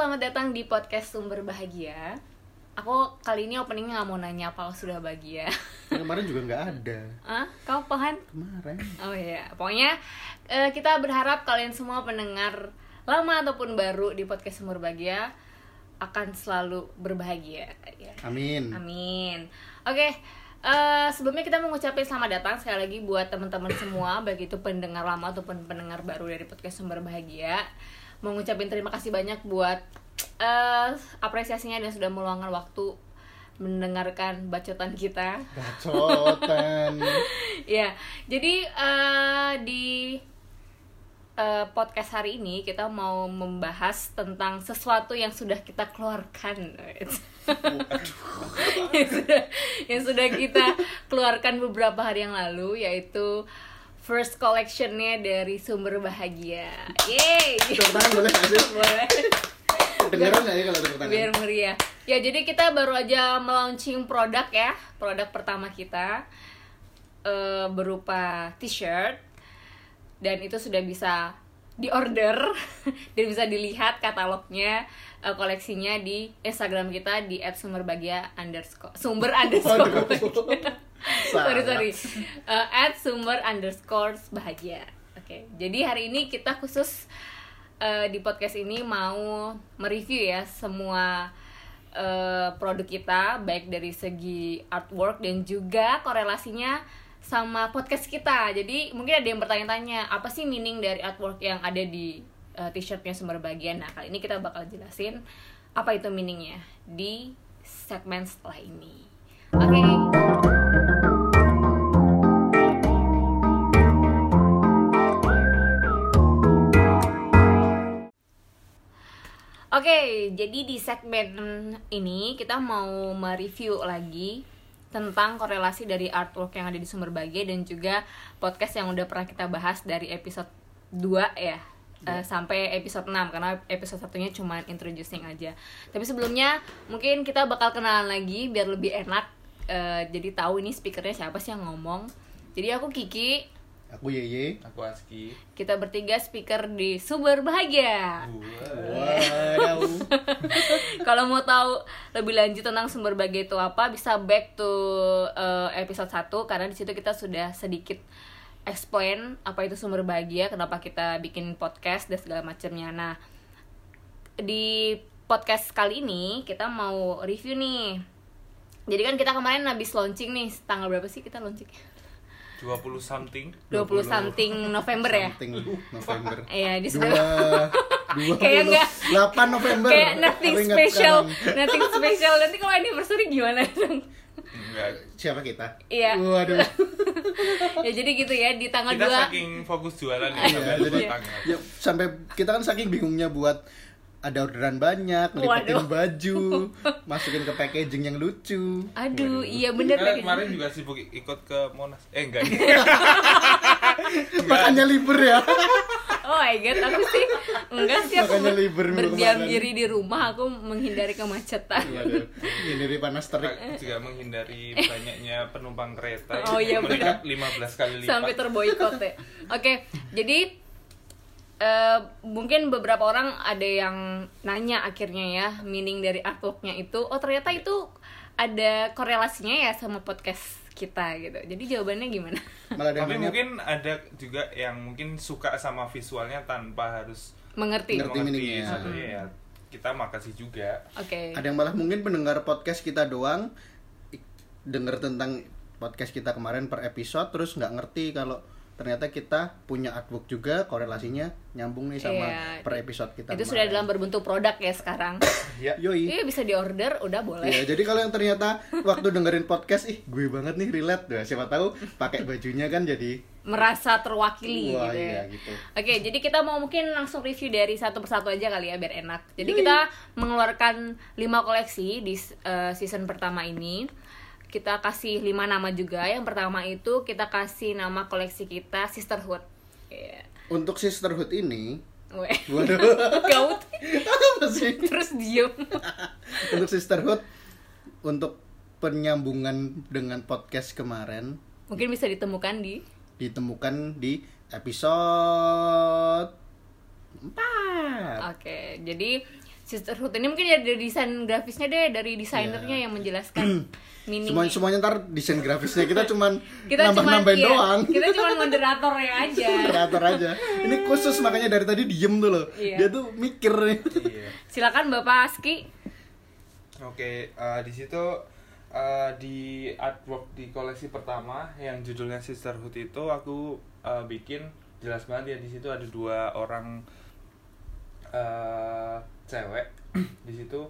selamat datang di podcast Sumber Bahagia. Aku kali ini openingnya nggak mau nanya apa sudah bahagia. Kemarin juga nggak ada. Ah, kau pahan? Kemarin. Oh iya, pokoknya eh, kita berharap kalian semua pendengar lama ataupun baru di podcast Sumber Bahagia akan selalu berbahagia. Ya. Amin. Amin. Oke, eh, sebelumnya kita mau ngucapin selamat datang sekali lagi buat teman-teman semua, baik itu pendengar lama ataupun pendengar baru dari podcast Sumber Bahagia. Mau ngucapin terima kasih banyak buat eh, apresiasinya dan sudah meluangkan waktu mendengarkan bacotan kita. Bacotan. Ya, jadi eh, di eh, podcast hari ini kita mau membahas tentang sesuatu yang sudah kita keluarkan. yang sudah yang sudah kita keluarkan beberapa hari yang lalu yaitu first collectionnya dari sumber bahagia. Yeay. Tepuk tangan boleh nggak sih? Boleh. Dengeran nggak ya kalau tepuk tangan? Biar meriah. Ya, jadi kita baru aja melaunching produk ya. Produk pertama kita eh, berupa t-shirt dan itu sudah bisa diorder dan bisa dilihat katalognya eh, koleksinya di Instagram kita di @sumberbahagia underscore sumber underscore sorry sorry. Eh, at sumber underscore bahagia. Oke jadi hari ini kita khusus eh, di podcast ini mau mereview ya semua eh, produk kita baik dari segi artwork dan juga korelasinya sama podcast kita. Jadi mungkin ada yang bertanya-tanya apa sih meaning dari artwork yang ada di eh, t-shirtnya sumber bagian. Nah kali ini kita bakal jelasin apa itu meaningnya di segmen setelah ini. Oke. Oke, jadi di segmen ini kita mau mereview lagi tentang korelasi dari artwork yang ada di sumber bahagia dan juga podcast yang udah pernah kita bahas dari episode 2 ya eh, sampai episode 6 karena episode satunya cuma introducing aja. Tapi sebelumnya mungkin kita bakal kenalan lagi biar lebih enak eh, jadi tahu ini speakernya siapa sih yang ngomong. Jadi aku Kiki, Aku Yeye. Aku Aski. kita bertiga speaker di Sumber Bahagia. Wow. Kalau mau tahu lebih lanjut tentang sumber bahagia itu apa, bisa back to uh, episode 1 karena di situ kita sudah sedikit explain apa itu sumber bahagia, kenapa kita bikin podcast dan segala macamnya. Nah, di podcast kali ini kita mau review nih. Jadi kan kita kemarin habis launching nih, tanggal berapa sih kita launching? 20 something. 20 something November ya. Something November. Iya, di sudah Kayak puluh nggak- delapan November. kayak nothing special, sekarang. nothing special. Nanti kalau anniversary gimana dong? Siapa kita? Iya. Waduh. ya jadi gitu ya di tanggal Kita 2 saking fokus jualan ya Iya, sampai jadi ya, sampai kita kan saking bingungnya buat ada orderan banyak, lipatin Waduh. baju, masukin ke packaging yang lucu. Aduh, iya bener Karena kemarin juga sibuk ikut ke Monas. Eh enggak. Makanya libur ya. Oh my god, aku sih enggak sih aku Makanya ber- libur minggu berdiam kemarin. diri di rumah, aku menghindari kemacetan. Waduh. Ini dari panas terik. juga menghindari banyaknya penumpang kereta. Oh, iya, Meningkat 15 kali lipat. Sampai terboikot ya. Oke, jadi eh, mungkin beberapa orang ada yang nanya akhirnya ya meaning dari artworknya itu. Oh ternyata itu ada korelasinya ya sama podcast kita gitu. Jadi jawabannya gimana? Tapi mungkin ada juga yang mungkin suka sama visualnya tanpa harus Mengerti? Ngerti. meaningnya. satu ya. Kita makasih juga. Oke. ada yang malah mungkin pendengar podcast kita doang denger tentang podcast kita kemarin per episode terus nggak ngerti kalau ternyata kita punya artwork juga korelasinya nyambung nih sama Iya. per episode kita Itu sudah dalam berbentuk produk ya sekarang. Ya. Yoi. Iya bisa diorder, udah boleh. Ya, jadi kalau yang ternyata waktu dengerin podcast ih gue banget nih relate Nah, siapa tahu pakai bajunya kan jadi merasa terwakili wah gitu ya. iya gitu. Oke, jadi kita mau mungkin langsung review dari satu persatu aja kali ya biar enak. Jadi kita mengeluarkan 5 koleksi di eh, season pertama ini. Kita kasih 5 nama juga. Yang pertama itu kita kasih nama koleksi kita Sisterhood. Iya. Untuk sisterhood ini, Weh. waduh, Gaut apa sih? terus diem. Untuk sisterhood untuk penyambungan dengan podcast kemarin Mungkin bisa ditemukan di ditemukan di episode 4. Oke, jadi sisterhood ini mungkin ya dari desain grafisnya deh dari desainernya Iya. yang menjelaskan meaning Semuanya semuanya ntar desain grafisnya kita cuman kita nambah cuma nambahin doang. kita cuma moderatornya aja Kreator aja. Ini khusus makanya dari tadi diem tuh loh. Iya. Dia tuh mikir nih. iya silakan bapak Aski Oke, eh, di situ eh, di artwork di koleksi pertama yang judulnya Sisterhood itu aku eh, bikin jelas banget ya di situ ada dua orang eh, cewek di situ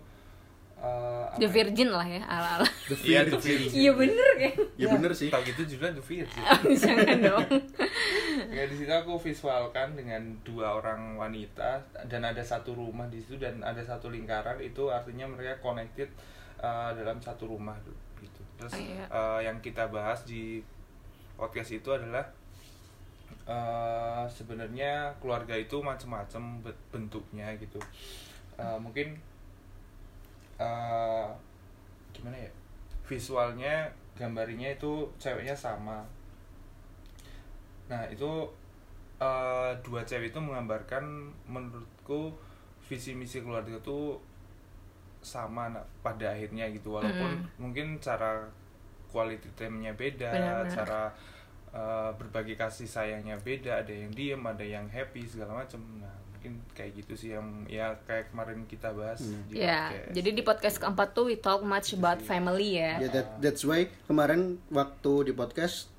eh, apa The ya? Virgin lah ya ala ala The Iya, The Virgin. Iya bener kan Ya bener sih. Tahu gitu judulnya The Virgin. jangan dong Ya di situ aku visualkan dengan dua orang wanita dan ada satu rumah di situ dan ada satu lingkaran itu artinya mereka connected uh, dalam satu rumah gitu. Terus Oh, iya. uh, yang kita bahas di podcast itu adalah uh, sebenarnya keluarga itu macam-macam be- bentuknya gitu. Uh, mungkin uh, gimana ya? Visualnya gambarnya itu ceweknya sama. Nah itu eh, dua cewek itu menggambarkan menurutku visi misi keluarga itu sama na- pada akhirnya gitu. Walaupun mungkin cara quality time-nya beda, Benar-benar. cara eh, berbagi kasih sayangnya beda, ada yang diem, ada yang happy segala macam. Nah mungkin kayak gitu sih yang ya kayak kemarin kita bahas di ya podcast. jadi di podcast keempat tuh we talk much about family ya. Ya that, that's why kemarin waktu di podcast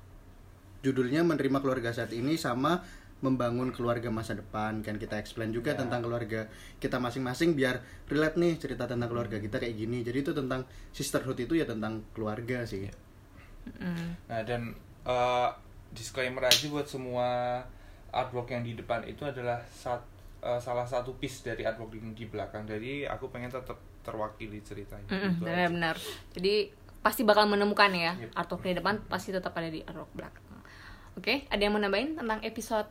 judulnya menerima keluarga saat ini sama membangun keluarga masa depan. Kan kita explain juga tentang keluarga kita masing-masing biar relate nih cerita tentang keluarga kita kayak gini. Jadi itu tentang sisterhood itu ya tentang keluarga sih. Mm. Nah dan eh, disclaimer aja buat semua artwork yang di depan itu adalah sat- eh, salah satu piece dari artwork di, di belakang. Jadi aku pengen tetap terwakili ceritanya. Mm-mm, Gitu benar-benar jadi pasti bakal menemukan ya Yep. artwork di depan pasti tetap ada di artwork belakang oke ada yang mau nambahin tentang episode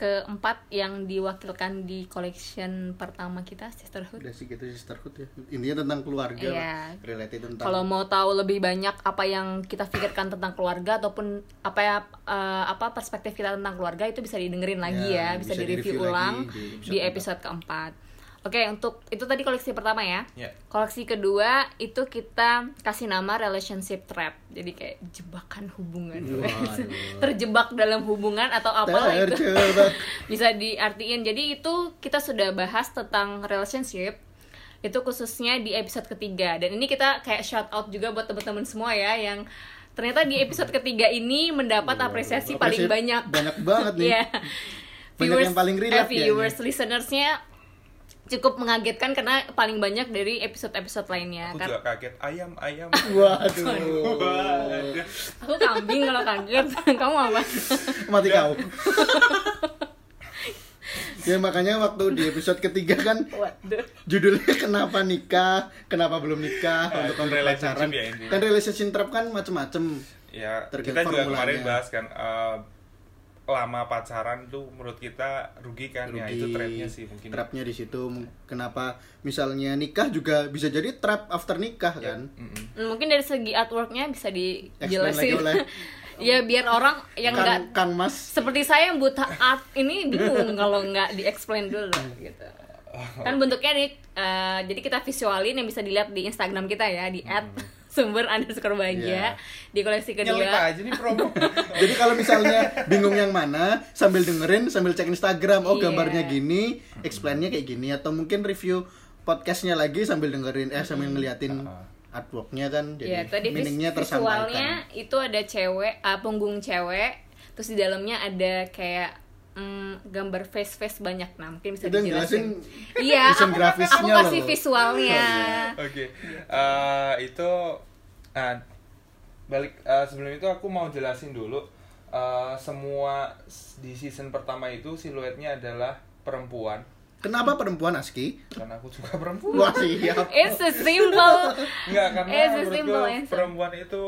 keempat yang diwakilkan di collection pertama kita sisterhood udah sih gitu sisterhood ya intinya tentang keluarga Iya. lah related tentang kalau mau tahu lebih banyak apa yang kita pikirkan tentang keluarga ataupun apa ya eh, apa perspektif kita tentang keluarga itu bisa didengerin lagi Ya, ya, bisa, bisa direview direview lagi ulang di di episode episode keempat. Oke, untuk itu tadi koleksi pertama ya. Ya. Koleksi kedua itu kita kasih nama relationship trap. Jadi kayak jebakan hubungan. Terjebak dalam hubungan atau apa itu bisa diartiin. Jadi itu kita sudah bahas tentang relationship itu khususnya di episode ketiga dan ini kita kayak shout out juga buat teman-teman semua ya yang ternyata di episode ketiga ini mendapat apresiasi paling Apresiasi banyak banyak banget nih. Iya. Banyak yang paling relate eh, ya viewers listenersnya cukup mengagetkan karena paling banyak dari episode-episode lainnya. Aku Kar- juga kaget. Ayam ayam. waduh. Waduh. aku kambing kalau kaget. Kamu apa? Mati kau. Ya makanya waktu di episode ketiga kan waduh. judulnya kenapa nikah kenapa belum nikah Ah, untuk pacaran. ya kan relationship trap kan macem-macem. Ya, kita juga kemarin bahas kan eh, lama pacaran tuh menurut kita rugi kan ya itu Rugi. trapnya sih mungkin. trapnya di situ kenapa misalnya nikah juga bisa jadi trap after nikah Ya, kan mm-mm. mungkin dari segi artworknya bisa Explain lagi dijelasin oleh ya biar orang yang Kang, enggak Kang Mas seperti saya yang buta art ini bingung kalau nggak di-explain dulu gitu. Kan bentuknya nih, eh, jadi kita visualin yang bisa dilihat di Instagram kita ya di @sumber underscore bahagia Iya. di koleksi Nyelip kedua. aja nih promo. Jadi kalau misalnya bingung yang mana, sambil dengerin, sambil cek Instagram, oh Iya. gambarnya gini, explainnya kayak gini, atau mungkin review podcastnya lagi sambil dengerin, eh sambil ngeliatin artworknya kan, Ya, jadi tadi vis- meaningnya visualnya tersampaikan. itu ada cewek, ah, punggung cewek, terus di dalamnya ada kayak mm, gambar face face banyak nah mungkin bisa yang dijelasin. jelasin Iya, aku, grafisnya aku kasih loh. visualnya. Oke, Eh, itu nah, balik eh, sebelum itu aku mau jelasin dulu eh, semua di season pertama itu siluetnya adalah perempuan Kenapa perempuan Aski? karena aku juga perempuan. Wah siap. It's a simple. Enggak karena It's a simple perempuan itu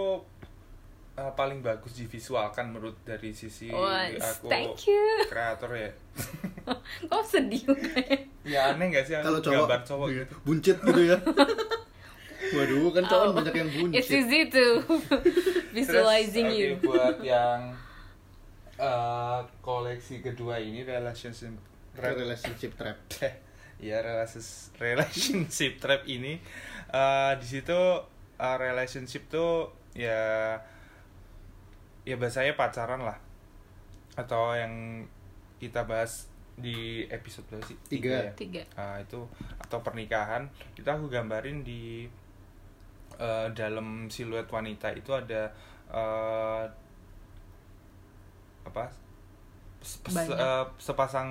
eh, paling bagus divisualkan menurut dari sisi Wah, aku thank you. kreator ya. Kok sedih kayak. ya aneh gak sih Kalau aku cowok, gambar cowok iya, gitu. buncit gitu ya. Waduh, kan cowok Oh, banyak yang It's buncit. easy to visualizing Terus, you. buat yang eh, koleksi kedua ini relationship Relationship trap. ya relationship relationship trap ini eh, di situ eh, relationship tuh ya ya bahasanya pacaran lah atau yang kita bahas di episode berapa sih Tiga. ya? tiga Ah, itu atau pernikahan itu aku gambarin di eh, dalam siluet wanita itu ada eh, apa se- se- Banyak. eh, sepasang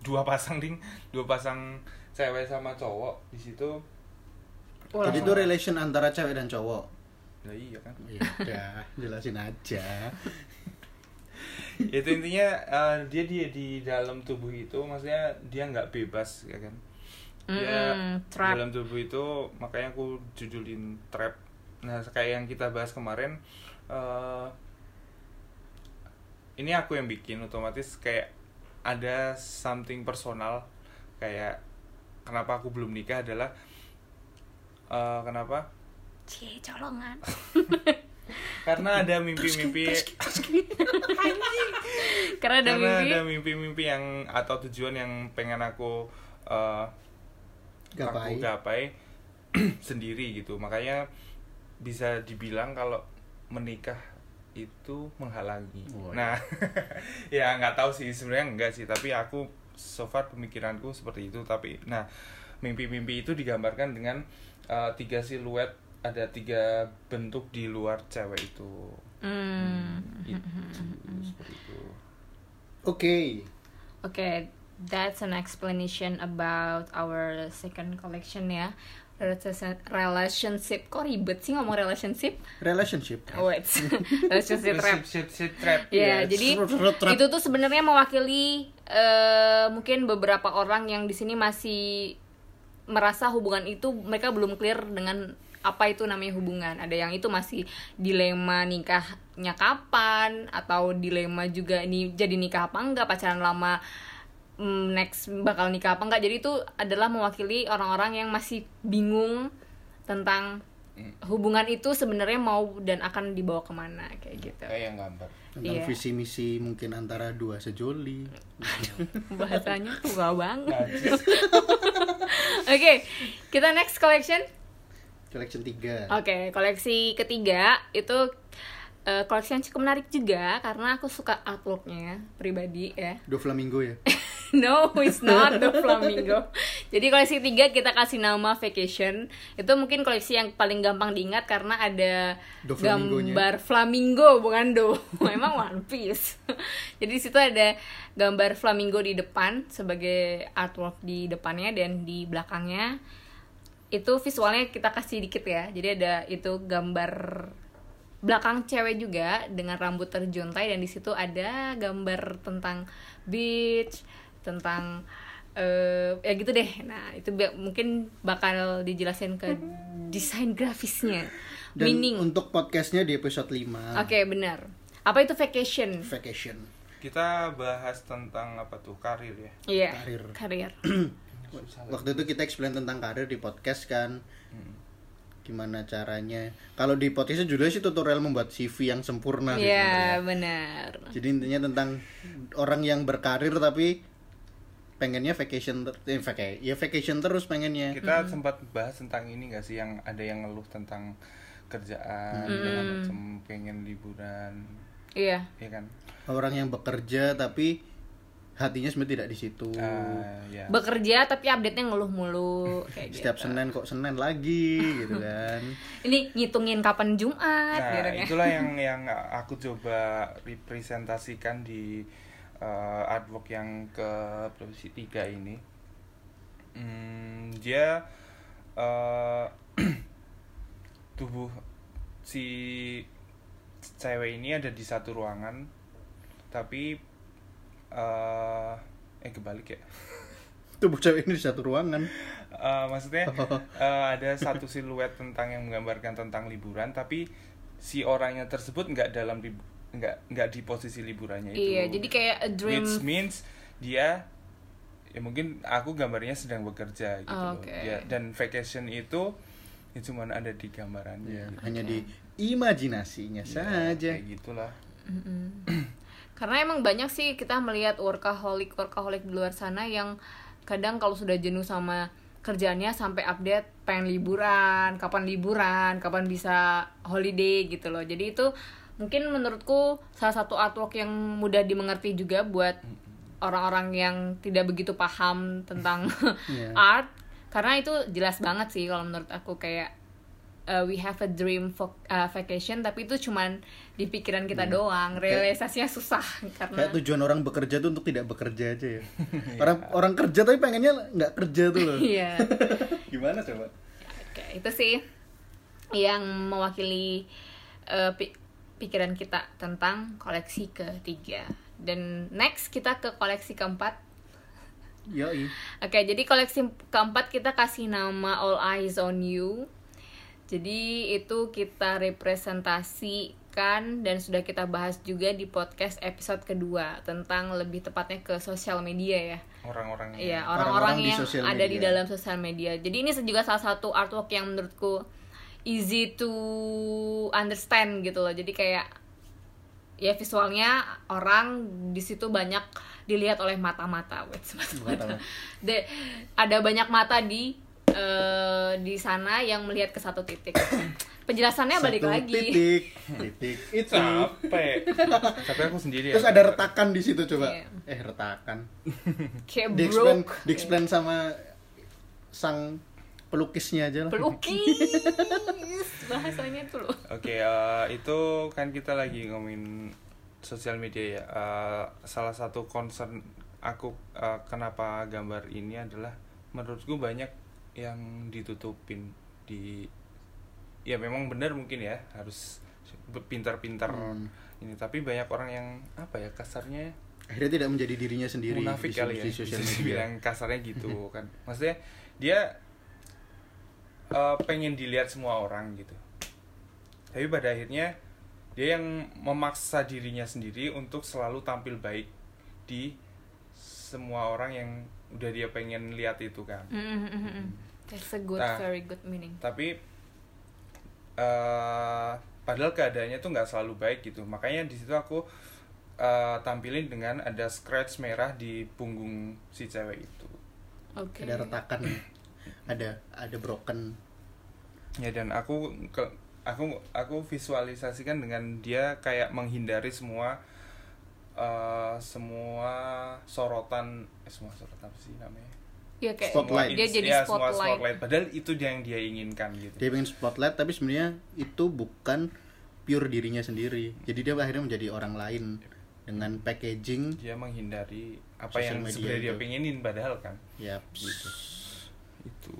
dua pasang ding dua pasang cewek sama cowok di situ Jadi itu relation antara cewek dan cowok. Nah iya kan. Ya udah, jelasin aja. itu intinya eh, dia dia di dalam tubuh itu maksudnya dia nggak bebas ya kan? Dia trap. dalam tubuh itu makanya aku judulin trap. Nah kayak yang kita bahas kemarin eh, ini aku yang bikin otomatis kayak ada something personal. Kayak kenapa aku belum nikah adalah eh, kenapa Cie, colongan. karena ada mimpi-mimpi Karena ada karena mimpi. ada mimpi-mimpi yang atau tujuan yang pengen aku eh, Gapai. aku gapai sendiri gitu. Makanya bisa dibilang kalau menikah itu menghalangi. Oh, nah ya nggak tahu sih sebenarnya enggak sih. Tapi aku so far pemikiranku seperti itu. Tapi nah mimpi-mimpi itu digambarkan dengan eh, tiga siluet ada tiga bentuk di luar cewek itu Hmm. itu seperti itu Oke. Oke, that's an explanation about our second collection ya. Relation- Relationship, kok ribet sih ngomong relationship? Relationship. Oh, wait. relationship trap. Shit, trap Ya, Yes. jadi itu tuh sebenarnya mewakili eh, mungkin beberapa orang yang di sini masih merasa hubungan itu mereka belum clear dengan apa itu namanya hubungan. Ada yang itu masih dilema nikahnya kapan atau dilema juga ini jadi nikah apa enggak, pacaran lama mm, next bakal nikah apa enggak. Jadi itu adalah mewakili orang-orang yang masih bingung tentang hubungan itu sebenarnya mau dan akan dibawa ke mana kayak gitu. kayak yang gambar Tentang Iya. visi misi mungkin antara dua sejoli. bahasanya tua banget. Oke, kita next collection. Collection 3. Oke, koleksi ketiga itu eh, koleksi yang cukup menarik juga karena aku suka artworknya pribadi ya. Dua flamingo ya. no, it's not the flamingo. Jadi koleksi ketiga kita kasih nama vacation. Itu mungkin koleksi yang paling gampang diingat karena ada gambar flamingo bukan do. Emang One Piece. Jadi di situ ada gambar flamingo di depan sebagai artwork di depannya dan di belakangnya itu visualnya kita kasih dikit ya. Jadi ada itu gambar belakang cewek juga dengan rambut terjuntai dan di situ ada gambar tentang beach, tentang eh ya gitu deh. Nah, itu mungkin bakal dijelasin ke desain grafisnya. Dan Meaning. untuk podcastnya di episode 5. Oke, benar. Apa itu vacation? Vacation. kita bahas tentang apa tuh karir ya Iya. Karir. Karir. Susah Waktu itu kita explain tentang karir di podcast kan. Hmm. Gimana caranya? Kalau di podcastnya judulnya sih tutorial membuat CV yang sempurna sih Iya, sebenarnya. benar. Jadi intinya tentang orang yang berkarir tapi pengennya vacation ter- eh, vaca- ya vacation terus pengennya. kita sempat bahas tentang ini gak sih yang ada yang ngeluh tentang kerjaan segala macem pengen liburan Iya. ya kan Orang yang bekerja tapi hatinya sebenarnya tidak di situ. Ah, ya Bekerja tapi update-nya ngeluh mulu kayak gitu. Setiap Senin kok Senin lagi gitu kan. Ini ngitungin kapan Jumat nah gitu itulah yang yang aku coba representasikan di eh, artwork yang ke sih tiga ini Hmm, dia eh, tubuh si cewek ini ada di satu ruangan tapi eh eh kebalik ya Tubuh cewek ini di satu ruangan. Eh, maksudnya eh, ada satu siluet tentang yang menggambarkan tentang liburan tapi si orangnya tersebut nggak dalam nggak nggak di posisi liburannya itu Iya, jadi kayak a dream which means dia ya mungkin aku gambarnya sedang bekerja gitu Oh, loh. oke. Dia- dan vacation itu ya cuman ada di gambarannya Ya, gitu. hanya di imajinasinya Ya, saja. kayak gitulah Karena emang banyak sih kita melihat workaholic workaholic di luar sana yang kadang kalau sudah jenuh sama kerjaannya sampai update pengen liburan kapan liburan kapan bisa holiday gitu loh jadi itu mungkin menurutku salah satu artwork yang mudah dimengerti juga buat orang-orang yang tidak begitu paham tentang Iya. art karena itu jelas banget sih kalau menurut aku kayak uh, we have a dream uh, vacation tapi itu cuman di pikiran kita doang realisasinya susah karena Kayak tujuan orang bekerja tuh untuk tidak bekerja aja ya. Orang orang kerja tapi pengennya nggak kerja tuh loh. iya Gimana coba? Oke, itu sih yang mewakili uh, pi- pikiran kita tentang koleksi ketiga. Dan next kita ke koleksi keempat. Yoi. Oke, jadi koleksi keempat kita kasih nama All Eyes on You. Jadi itu kita representasikan dan sudah kita bahas juga di podcast episode kedua tentang lebih tepatnya ke sosial media ya. orang-orang Iya, Orang-orang orang-orang di yang sosial ada di media. dalam sosial media. Jadi ini juga salah satu artwork yang menurutku easy to understand gitu loh. Jadi kayak ya visualnya orang di situ banyak dilihat oleh mata-mata. Wait, mata-mata. Mata-mata. De- ada banyak mata di eh, di sana yang melihat ke satu titik. Penjelasannya balik Satu lagi. Titik, titik itu. capek tapi aku sendiri Terus ya. ada retakan di situ coba. Iya. Eh retakan. Kayak Di explain, broke. di explain sama sang pelukisnya aja lah. Pelukis. Bahasanya tuh loh. Oke, eh, itu kan kita lagi ngomongin sosial media ya. Eh, salah satu concern aku eh, kenapa gambar ini adalah menurutku banyak yang ditutupin di ya memang benar mungkin ya harus pintar-pintar Hmm. ini tapi banyak orang yang apa ya kasarnya Akhirnya tidak menjadi dirinya sendiri munafik di, kali ya di sosial bisa media. dibilang kasarnya gitu kan maksudnya dia eh, pengen dilihat semua orang gitu tapi pada akhirnya dia yang memaksa dirinya sendiri untuk selalu tampil baik di semua orang yang udah dia pengen lihat itu kan Mm-hmm. That's a good, Nah. very good meaning. tapi eh padahal keadaannya tuh nggak selalu baik gitu makanya di situ aku eh, tampilin dengan ada scratch merah di punggung si cewek itu Oke. Ada retakan, ada ada broken. ya dan aku ke aku aku visualisasikan dengan dia kayak menghindari semua eh, semua sorotan eh, semua sorotan apa sih namanya Ya kayak Spotlight. dia jadi ya, semua spotlight. spotlight padahal itu dia yang dia inginkan gitu Dia pengen spotlight tapi sebenarnya itu bukan pure dirinya sendiri. Jadi dia akhirnya menjadi orang lain dengan packaging dia menghindari apa yang media sebenarnya dia pengenin padahal kan ya gitu itu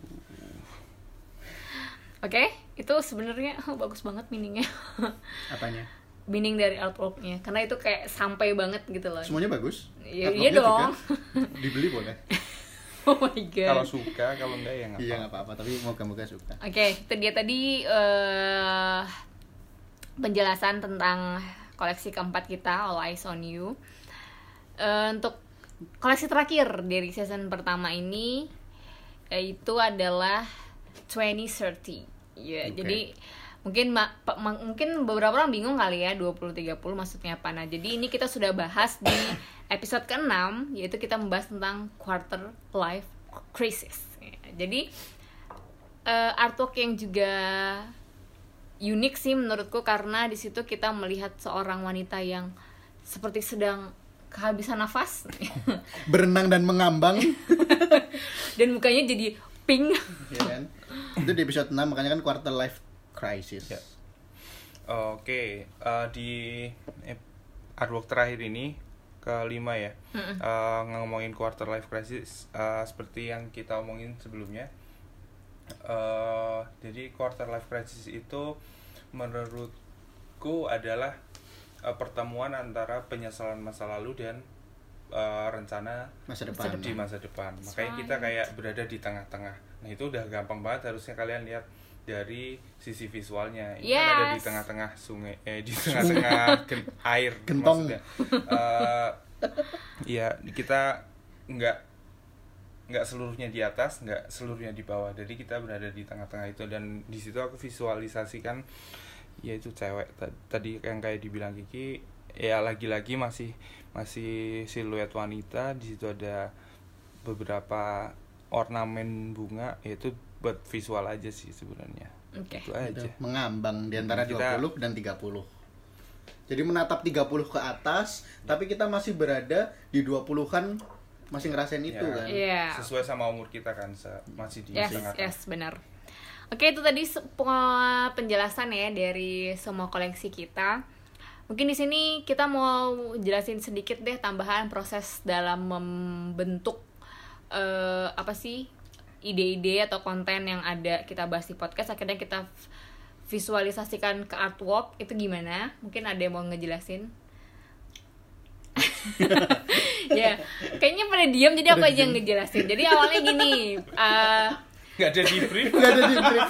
Oke, itu sebenarnya oh, bagus banget meaningnya. apanya? meaning dari artworknya karena itu kayak sampai banget gitu loh. Semuanya bagus. Iya- Artworknya iya juga dong. Dibeli boleh. Oh my god. kalau suka kalau enggak ya nggak Iya apa nggak apa-apa tapi moga-moga suka. Oke, itu dia tadi eh, penjelasan tentang koleksi keempat kita All Eyes on You. Eh, untuk koleksi terakhir dari season pertama ini yaitu adalah 2030. Ya, Oke. jadi mungkin ma- mungkin beberapa orang bingung kali ya 20 30 maksudnya apa. Nah, jadi ini kita sudah bahas di episode ke-6 yaitu kita membahas tentang quarter life crisis. Ya, jadi eh, artwork yang juga unik sih menurutku karena di situ kita melihat seorang wanita yang seperti sedang kehabisan nafas Berenang dan mengambang. dan mukanya jadi pink. ya kan? Itu di episode 6 makanya kan quarter life crisis. Ya. Oke, eh, di artwork terakhir ini kelima ya, Eh, ngomongin quarter life crisis eh, seperti yang kita omongin sebelumnya. Eh, jadi quarter life crisis itu menurutku adalah eh, pertemuan antara penyesalan masa lalu dan eh, rencana Masa depan. di masa depan. Makanya kita kayak berada di tengah-tengah. Nah, itu udah gampang banget harusnya kalian lihat dari sisi visualnya. Ini kan ada di Yes. tengah-tengah sungai eh di tengah-tengah gen- air Gentong. maksudnya. Eh, Iya, kita nggak nggak seluruhnya di atas, nggak seluruhnya di bawah. Jadi kita berada di tengah-tengah itu dan di situ aku visualisasikan yaitu cewek Ta- tadi yang kayak dibilang Kiki ya lagi-lagi masih masih siluet wanita di situ ada beberapa ornamen bunga itu buat visual aja sih sebenarnya Oke. itu aja Gitu, mengambang di antara Kita- 20 dan 30 jadi menatap 30 ke atas tapi kita masih berada di 20-an masih ngerasain itu Ya. kan Iya. sesuai sama umur kita kan masih di Yes, tengah yes, benar. Oke, itu tadi penjelasan ya dari semua koleksi kita. Mungkin di sini kita mau jelasin sedikit deh tambahan proses dalam membentuk eh, apa sih ide-ide atau konten yang ada kita bahas di podcast. Akhirnya kita visualisasikan ke artwork itu gimana? Mungkin ada yang mau ngejelasin? ya, kayaknya pada diam jadi aku aja yang ngejelasin. Jadi awalnya gini, eh, nggak ada di brief. Nggak ada di brief.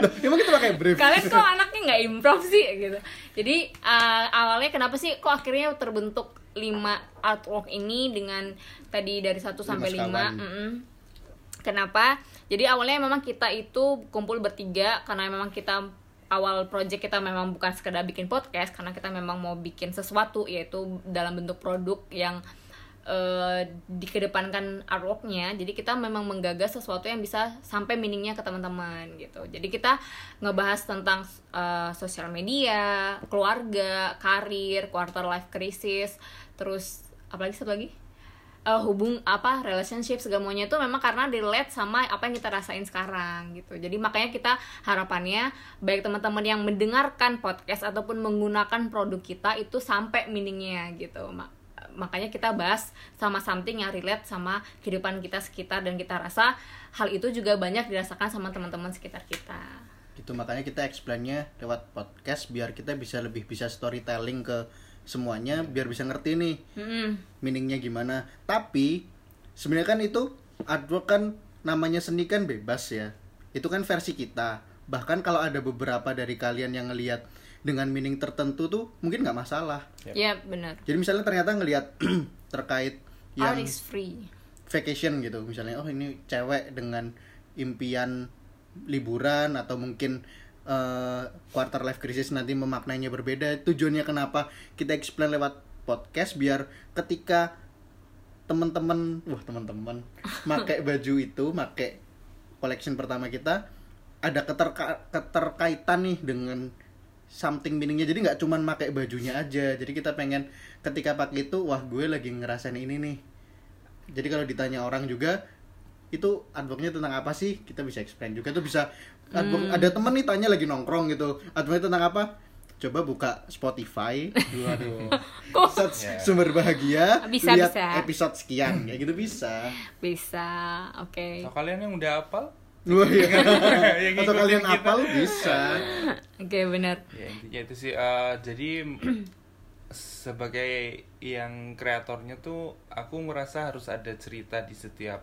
Loh, emang kita pakai brief? Kalian kok anaknya nggak improv sih gitu. Jadi uh, awalnya kenapa sih kok akhirnya terbentuk lima artwork ini dengan tadi dari 1 sampai 5 sekawan. kenapa? Jadi awalnya memang kita itu kumpul bertiga karena memang kita awal project kita memang bukan sekedar bikin podcast karena kita memang mau bikin sesuatu yaitu dalam bentuk produk yang eh, dikedepankan artworknya jadi kita memang menggagas sesuatu yang bisa sampai meaningnya ke teman-teman gitu. Jadi kita ngebahas tentang eh, sosial media keluarga karir quarter life crisis terus apalagi satu lagi? Eh, hubung apa relationship segamanya itu memang karena relate sama apa yang kita rasain sekarang gitu. Jadi makanya kita harapannya baik teman-teman yang mendengarkan podcast ataupun menggunakan produk kita itu sampai meaningnya gitu Ma- makanya kita bahas sama something yang relate sama kehidupan kita sekitar dan kita rasa hal itu juga banyak dirasakan sama teman-teman sekitar kita. Gitu makanya kita explainnya lewat podcast biar kita bisa lebih bisa storytelling ke semuanya biar bisa ngerti nih Mm-mm. meaningnya gimana. Tapi sebenarnya kan itu artwork kan namanya seni kan bebas ya. Itu kan versi kita. Bahkan kalau ada beberapa dari kalian yang ngelihat dengan meaning tertentu tuh mungkin nggak masalah. Ya benar. Jadi misalnya ternyata ngelihat terkait yang art is free. vacation gitu misalnya oh ini cewek dengan impian liburan atau mungkin eh, quarter life crisis nanti memaknainya berbeda tujuannya kenapa kita explain lewat podcast biar ketika teman-teman wah teman-teman pakai baju itu pakai collection pertama kita ada keterka- keterkaitan nih dengan something meaningnya. Jadi nggak cuman pakai bajunya aja. Jadi kita pengen ketika pakai itu wah gue lagi ngerasain ini nih. Jadi kalau ditanya orang juga itu artworknya tentang apa sih? Kita bisa explain juga. Tuh bisa artwork ada temen nih tanya lagi nongkrong gitu. Artworknya tentang apa? Coba buka Spotify. Waduh. Search Ya. sumber bahagia. Bisa, lihat bisa. episode sekian. Kayak gitu bisa. Bisa. Oke. Atau kalian yang udah hafal Wah, iya. Yang atau kalian kita. apal bisa oke benar ya intinya itu sih eh, jadi sebagai yang kreatornya tuh aku merasa harus ada cerita di setiap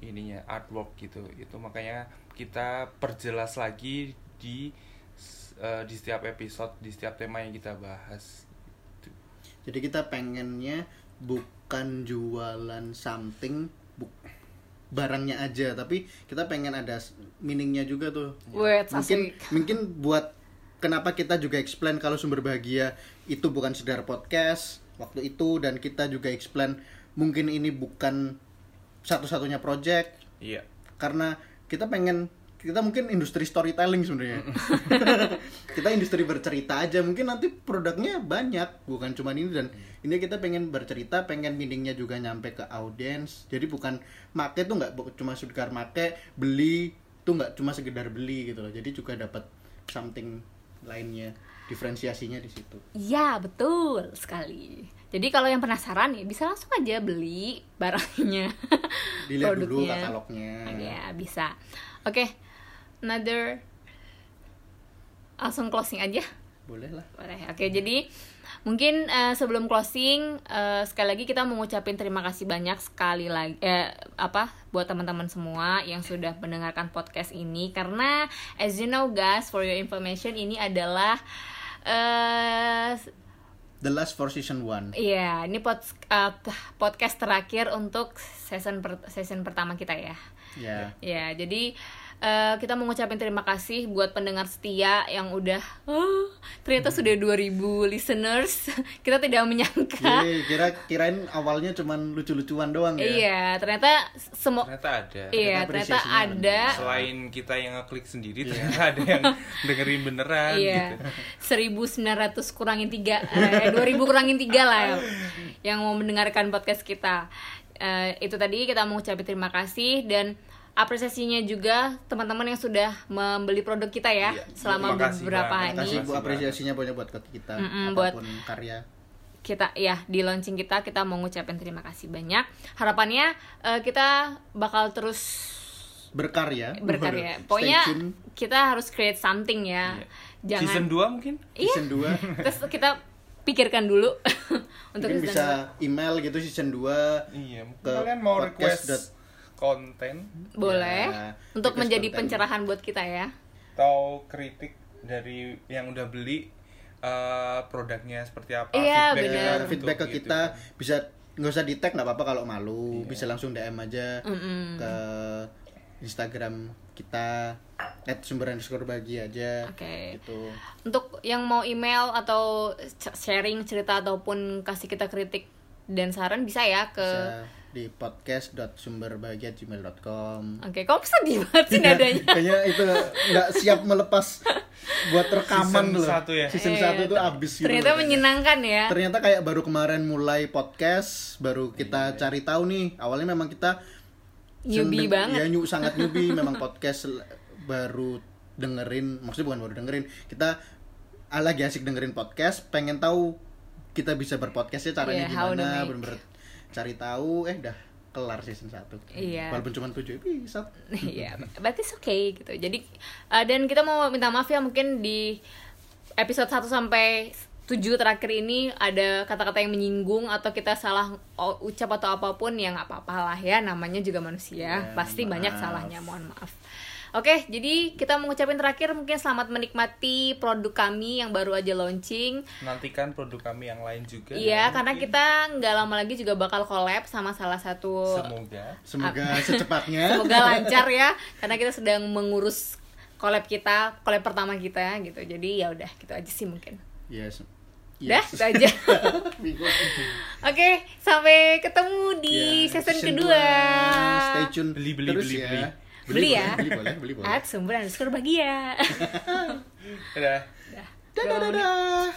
ininya artwork gitu itu makanya kita perjelas lagi di eh, di setiap episode di setiap tema yang kita bahas Gitu. jadi kita pengennya bukan jualan something bu- barangnya aja tapi kita pengen ada meaningnya juga tuh. Words mungkin asik. mungkin buat kenapa kita juga explain kalau sumber bahagia itu bukan sekedar podcast waktu itu dan kita juga explain mungkin ini bukan satu-satunya project. Iya. Karena kita pengen kita mungkin industri storytelling sebenarnya kita industri bercerita aja mungkin nanti produknya banyak bukan cuma ini dan ini kita pengen bercerita pengen meaningnya juga nyampe ke audiens jadi bukan make tuh nggak cuma sekedar make beli tuh nggak cuma sekedar beli gitu loh jadi juga dapat something lainnya diferensiasinya di situ Iya betul sekali. Jadi kalau yang penasaran ya bisa langsung aja beli barangnya. dilihat dulu Produknya. katalognya Ya bisa. Oke, another langsung closing aja. boleh lah Boleh. Oke, jadi mungkin eh, sebelum closing eh, sekali lagi kita mengucapin terima kasih banyak sekali lagi eh, apa buat teman-teman semua yang sudah mendengarkan podcast ini karena as you know guys for your information ini adalah eh the last for season 1 Iya, ini pod, uh, podcast terakhir untuk season per- season pertama kita ya. ya Ya, jadi eh, kita mau ngucapin terima kasih buat pendengar setia yang udah oh, ternyata sudah 2000 listeners. Kita tidak menyangka. Yeay, kira kirain awalnya cuman lucu-lucuan doang ya. Iya, ternyata semua ternyata ada. Iya, Ternyata ada. selain kita yang ngeklik sendiri ternyata ada yang dengerin beneran Iya, gitu. 1900 kurangin 3 eh, 2000 kurangin 3 lah ya, yang mau mendengarkan podcast kita. Eh, Itu tadi kita mau ucapin terima kasih Dan apresiasinya juga teman-teman yang sudah membeli produk kita ya Iya, Selama kasih beberapa hari Terima kasih Ini- bu. Apresiasinya banyak buat kita Mm-mm, buat- apa pun karya. kita ya di launching kita kita mau ngucapin terima kasih banyak. Harapannya eh, kita bakal terus Berkarya. berkarya. Pokoknya kita harus create something ya. Iya. season jangan 2 mungkin? Iya. Season 2 terus kita pikirkan dulu. Untuk mungkin season bisa email gitu season 2 iya Ke kalian mau request konten boleh Ya, untuk menjadi konten. pencerahan buat kita ya atau kritik dari yang udah beli eh, produknya seperti apa Iya, feedback Ya, untuk feedback ke gitu. kita bisa nggak usah di tag nggak apa-apa kalau malu Iya. bisa langsung DM aja Mm-mm. ke Instagram kita at sumber underscore bagi aja Oke. gitu untuk yang mau email atau sharing cerita ataupun kasih kita kritik dan saran bisa ya ke bisa di podcast.sumberbahagia@gmail.com Oke, kok sedih banget sih nadanya? kayaknya itu nggak siap melepas buat rekaman Season loh satu ya? season Iya, satu itu abis gitu Ternyata loh. menyenangkan ya. ternyata kayak baru kemarin mulai podcast baru kita cari tahu nih awalnya memang kita Newbie banget. ya nyu sangat newbie memang podcast baru dengerin maksudnya bukan baru dengerin kita ah, lagi asik dengerin podcast pengen tahu kita bisa berpodcast ya caranya Iya, to gimana bener-bener cari tahu eh dah kelar season 1 Iya. walaupun cuma 7 episode Iya, but it's okay gitu. Jadi uh, dan kita mau minta maaf ya mungkin di episode 1 sampai 7 terakhir ini ada kata-kata yang menyinggung atau kita salah ucap atau apa pun ya nggak apa-apa lah ya namanya juga manusia Ya, pasti maaf. banyak salahnya mohon maaf Oke, jadi kita mau ngucapin terakhir mungkin selamat menikmati produk kami yang baru aja launching. nantikan produk kami yang lain juga Iya, karena mungkin kita nggak lama lagi juga bakal collab sama salah satu semoga semoga secepatnya semoga lancar ya karena kita sedang mengurus collab kita collab pertama kita gitu jadi ya udah gitu aja sih mungkin yes udah Yes. gitu aja Bingung. oke sampai ketemu di Ya, season, season kedua dua. stay tune Beli, beli, terus beli, ya beli. Beli ya. boleh, beli boleh beli boleh at sumber underscore bahagia dadah Dah. dadah dadah